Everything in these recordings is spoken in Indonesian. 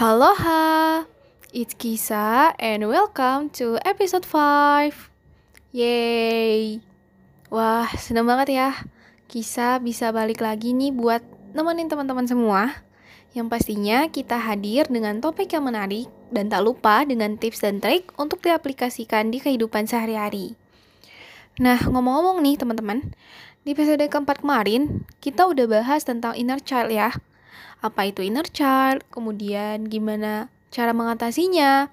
Aloha, it's Kisa and welcome to episode 5 Yeay Wah, seneng banget ya. Kisa bisa balik lagi nih buat nemenin teman-teman semua. Yang pastinya kita hadir dengan topik yang menarik Dan tak lupa dengan tips dan trik untuk diaplikasikan di kehidupan sehari-hari. Nah, ngomong-ngomong nih teman-teman Di episode keempat kemarin, kita udah bahas tentang inner child ya apa itu inner child, kemudian gimana cara mengatasinya,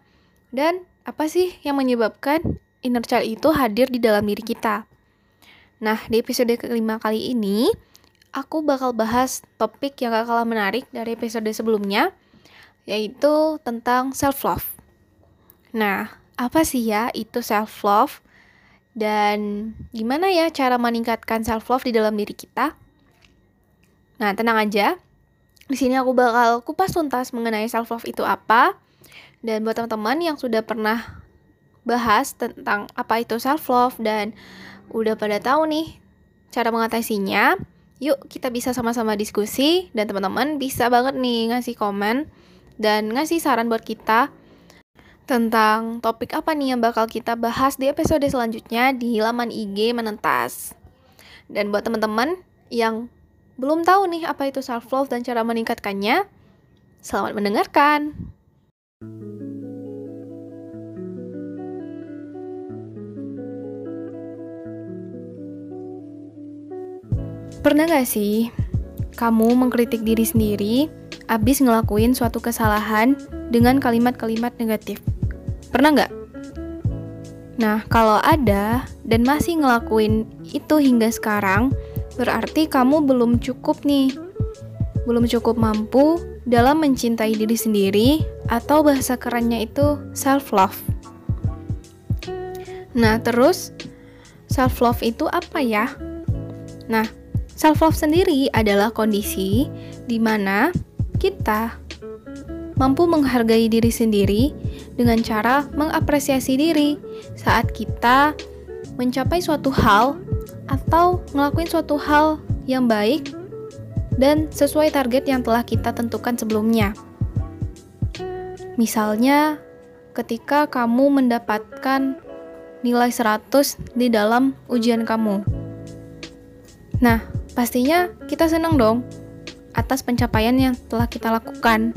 dan apa sih yang menyebabkan inner child itu hadir di dalam diri kita. Nah, di episode kelima kali ini, aku bakal bahas topik yang gak kalah menarik dari episode sebelumnya, yaitu tentang self-love. Nah, apa sih ya itu self-love? Dan gimana ya cara meningkatkan self-love di dalam diri kita? Nah, tenang aja, di sini aku bakal kupas tuntas mengenai self love itu apa. Dan buat teman-teman yang sudah pernah bahas tentang apa itu self love dan udah pada tahu nih cara mengatasinya, yuk kita bisa sama-sama diskusi dan teman-teman bisa banget nih ngasih komen dan ngasih saran buat kita tentang topik apa nih yang bakal kita bahas di episode selanjutnya di laman IG Menentas. Dan buat teman-teman yang belum tahu nih apa itu self love dan cara meningkatkannya? Selamat mendengarkan. Pernah gak sih kamu mengkritik diri sendiri abis ngelakuin suatu kesalahan dengan kalimat-kalimat negatif? Pernah gak? Nah, kalau ada dan masih ngelakuin itu hingga sekarang, berarti kamu belum cukup nih. Belum cukup mampu dalam mencintai diri sendiri atau bahasa kerennya itu self love. Nah, terus self love itu apa ya? Nah, self love sendiri adalah kondisi di mana kita mampu menghargai diri sendiri dengan cara mengapresiasi diri saat kita mencapai suatu hal atau ngelakuin suatu hal yang baik dan sesuai target yang telah kita tentukan sebelumnya. Misalnya, ketika kamu mendapatkan nilai 100 di dalam ujian kamu. Nah, pastinya kita senang dong atas pencapaian yang telah kita lakukan.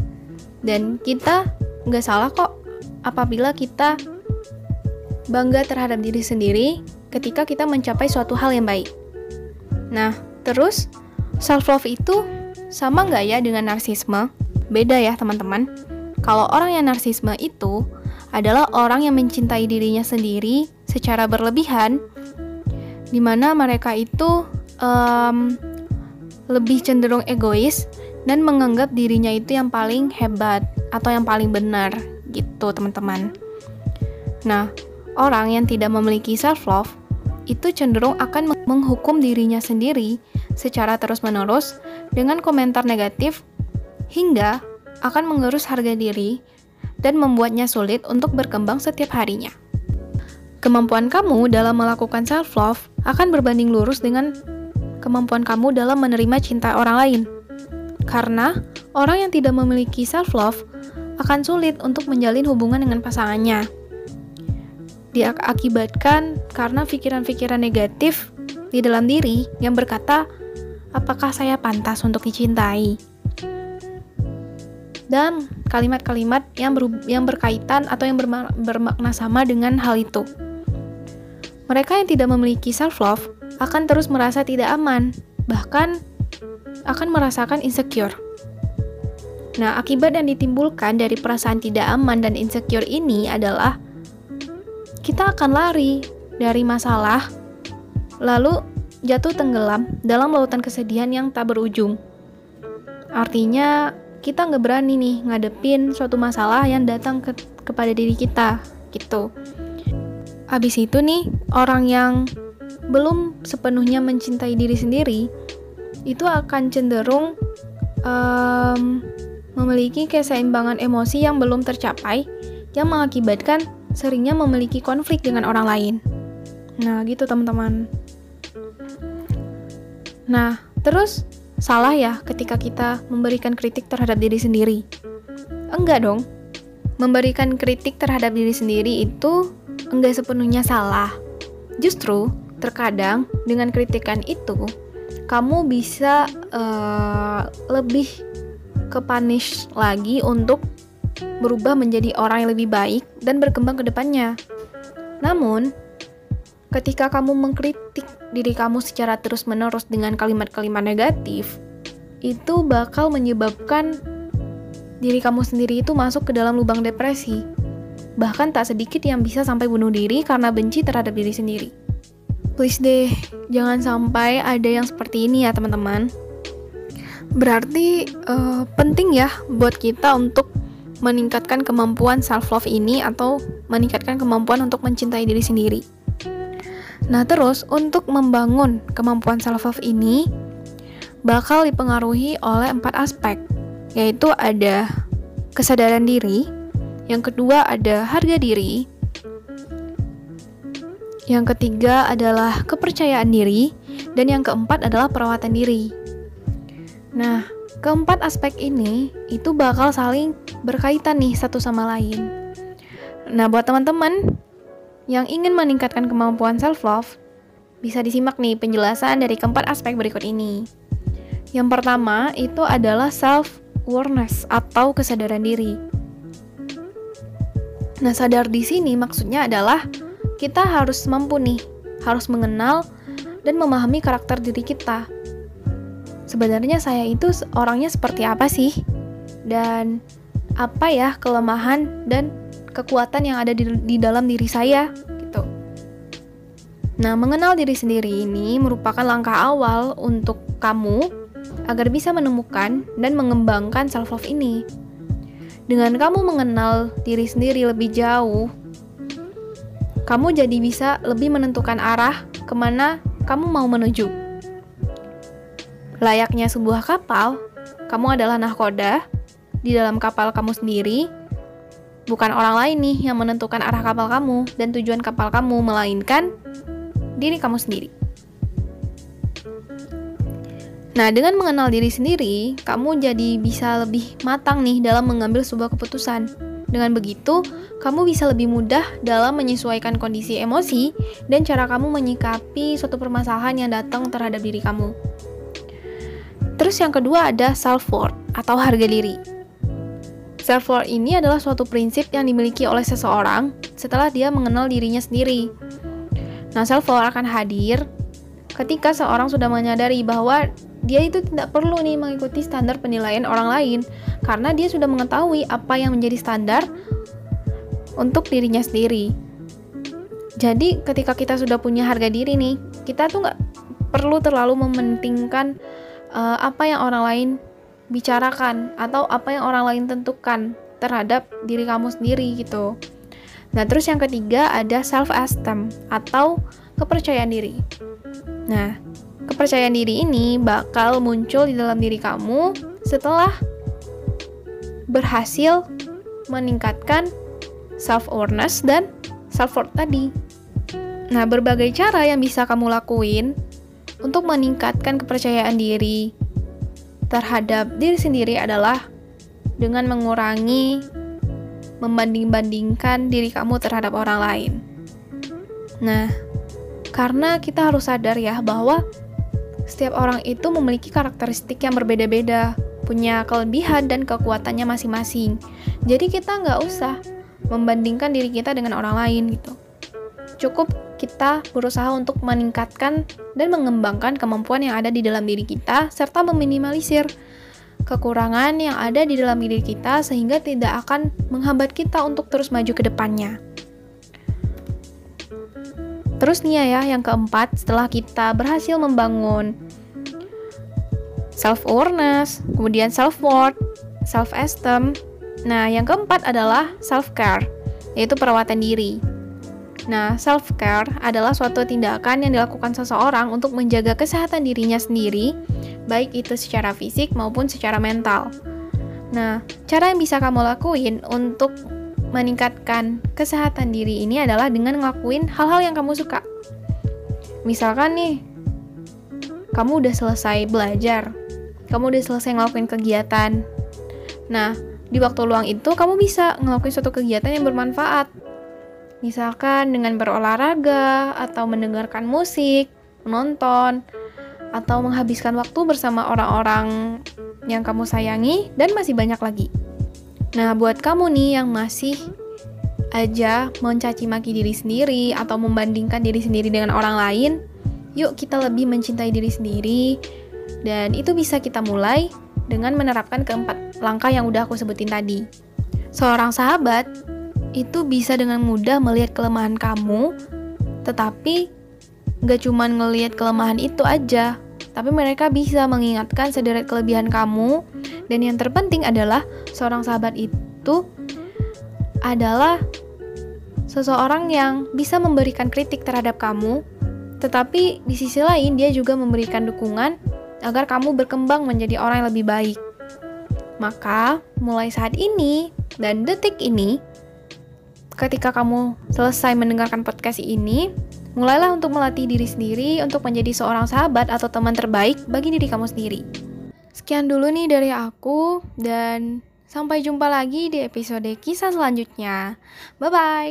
Dan kita nggak salah kok apabila kita bangga terhadap diri sendiri ketika kita mencapai suatu hal yang baik. Nah, terus self-love itu sama nggak ya dengan narsisme? Beda ya teman-teman. Kalau orang yang narsisme itu adalah orang yang mencintai dirinya sendiri secara berlebihan, di mana mereka itu um, lebih cenderung egois dan menganggap dirinya itu yang paling hebat atau yang paling benar gitu teman-teman. Nah, orang yang tidak memiliki self love itu cenderung akan menghukum dirinya sendiri secara terus-menerus dengan komentar negatif hingga akan mengerus harga diri dan membuatnya sulit untuk berkembang setiap harinya. Kemampuan kamu dalam melakukan self-love akan berbanding lurus dengan kemampuan kamu dalam menerima cinta orang lain. Karena orang yang tidak memiliki self-love akan sulit untuk menjalin hubungan dengan pasangannya diakibatkan karena pikiran-pikiran negatif di dalam diri yang berkata, "Apakah saya pantas untuk dicintai?" Dan kalimat-kalimat yang ber, yang berkaitan atau yang berma, bermakna sama dengan hal itu. Mereka yang tidak memiliki self love akan terus merasa tidak aman, bahkan akan merasakan insecure. Nah, akibat yang ditimbulkan dari perasaan tidak aman dan insecure ini adalah kita akan lari dari masalah, lalu jatuh tenggelam dalam lautan kesedihan yang tak berujung. Artinya, kita nggak berani nih ngadepin suatu masalah yang datang ke kepada diri kita, gitu. Abis itu nih, orang yang belum sepenuhnya mencintai diri sendiri, itu akan cenderung um, memiliki keseimbangan emosi yang belum tercapai, yang mengakibatkan seringnya memiliki konflik dengan orang lain. Nah, gitu teman-teman. Nah, terus salah ya ketika kita memberikan kritik terhadap diri sendiri. Enggak dong. Memberikan kritik terhadap diri sendiri itu enggak sepenuhnya salah. Justru, terkadang dengan kritikan itu, kamu bisa uh, lebih kepanish lagi untuk berubah menjadi orang yang lebih baik dan berkembang ke depannya. Namun, ketika kamu mengkritik diri kamu secara terus-menerus dengan kalimat-kalimat negatif, itu bakal menyebabkan diri kamu sendiri itu masuk ke dalam lubang depresi. Bahkan tak sedikit yang bisa sampai bunuh diri karena benci terhadap diri sendiri. Please deh, jangan sampai ada yang seperti ini ya teman-teman. Berarti uh, penting ya buat kita untuk meningkatkan kemampuan self love ini atau meningkatkan kemampuan untuk mencintai diri sendiri. Nah, terus untuk membangun kemampuan self love ini bakal dipengaruhi oleh empat aspek, yaitu ada kesadaran diri, yang kedua ada harga diri, yang ketiga adalah kepercayaan diri, dan yang keempat adalah perawatan diri. Nah, keempat aspek ini itu bakal saling berkaitan nih satu sama lain. Nah, buat teman-teman yang ingin meningkatkan kemampuan self love, bisa disimak nih penjelasan dari keempat aspek berikut ini. Yang pertama itu adalah self awareness atau kesadaran diri. Nah, sadar di sini maksudnya adalah kita harus mampu nih, harus mengenal dan memahami karakter diri kita. Sebenarnya saya itu orangnya seperti apa sih? Dan apa ya kelemahan dan kekuatan yang ada di, di dalam diri saya gitu. Nah, mengenal diri sendiri ini merupakan langkah awal untuk kamu agar bisa menemukan dan mengembangkan self love ini. Dengan kamu mengenal diri sendiri lebih jauh, kamu jadi bisa lebih menentukan arah ke mana kamu mau menuju. Layaknya sebuah kapal, kamu adalah nahkoda di dalam kapal kamu sendiri, bukan orang lain nih yang menentukan arah kapal kamu dan tujuan kapal kamu, melainkan diri kamu sendiri. Nah, dengan mengenal diri sendiri, kamu jadi bisa lebih matang nih dalam mengambil sebuah keputusan. Dengan begitu, kamu bisa lebih mudah dalam menyesuaikan kondisi emosi dan cara kamu menyikapi suatu permasalahan yang datang terhadap diri kamu. Terus yang kedua ada self-worth atau harga diri. Self-worth ini adalah suatu prinsip yang dimiliki oleh seseorang setelah dia mengenal dirinya sendiri. Nah, self-worth akan hadir ketika seorang sudah menyadari bahwa dia itu tidak perlu nih mengikuti standar penilaian orang lain karena dia sudah mengetahui apa yang menjadi standar untuk dirinya sendiri. Jadi ketika kita sudah punya harga diri nih, kita tuh nggak perlu terlalu mementingkan uh, apa yang orang lain bicarakan atau apa yang orang lain tentukan terhadap diri kamu sendiri gitu. Nah, terus yang ketiga ada self esteem atau kepercayaan diri. Nah, kepercayaan diri ini bakal muncul di dalam diri kamu setelah berhasil meningkatkan self awareness dan self worth tadi. Nah, berbagai cara yang bisa kamu lakuin untuk meningkatkan kepercayaan diri terhadap diri sendiri adalah dengan mengurangi membanding-bandingkan diri kamu terhadap orang lain. Nah, karena kita harus sadar ya bahwa setiap orang itu memiliki karakteristik yang berbeda-beda, punya kelebihan dan kekuatannya masing-masing. Jadi kita nggak usah membandingkan diri kita dengan orang lain gitu. Cukup kita berusaha untuk meningkatkan dan mengembangkan kemampuan yang ada di dalam diri kita, serta meminimalisir kekurangan yang ada di dalam diri kita sehingga tidak akan menghambat kita untuk terus maju ke depannya. Terus nih ya, yang keempat, setelah kita berhasil membangun self-awareness, kemudian self-worth, self-esteem, nah yang keempat adalah self-care, yaitu perawatan diri. Nah, self-care adalah suatu tindakan yang dilakukan seseorang untuk menjaga kesehatan dirinya sendiri, baik itu secara fisik maupun secara mental. Nah, cara yang bisa kamu lakuin untuk meningkatkan kesehatan diri ini adalah dengan ngelakuin hal-hal yang kamu suka. Misalkan nih, kamu udah selesai belajar, kamu udah selesai ngelakuin kegiatan. Nah, di waktu luang itu kamu bisa ngelakuin suatu kegiatan yang bermanfaat. Misalkan dengan berolahraga atau mendengarkan musik, menonton, atau menghabiskan waktu bersama orang-orang yang kamu sayangi dan masih banyak lagi. Nah, buat kamu nih yang masih aja mencaci maki diri sendiri atau membandingkan diri sendiri dengan orang lain, yuk kita lebih mencintai diri sendiri dan itu bisa kita mulai dengan menerapkan keempat langkah yang udah aku sebutin tadi. Seorang sahabat itu bisa dengan mudah melihat kelemahan kamu, tetapi gak cuma ngelihat kelemahan itu aja, tapi mereka bisa mengingatkan sederet kelebihan kamu, dan yang terpenting adalah seorang sahabat itu adalah seseorang yang bisa memberikan kritik terhadap kamu, tetapi di sisi lain dia juga memberikan dukungan agar kamu berkembang menjadi orang yang lebih baik. Maka, mulai saat ini dan detik ini, ketika kamu selesai mendengarkan podcast ini, mulailah untuk melatih diri sendiri untuk menjadi seorang sahabat atau teman terbaik bagi diri kamu sendiri. Sekian dulu nih dari aku, dan sampai jumpa lagi di episode kisah selanjutnya. Bye bye.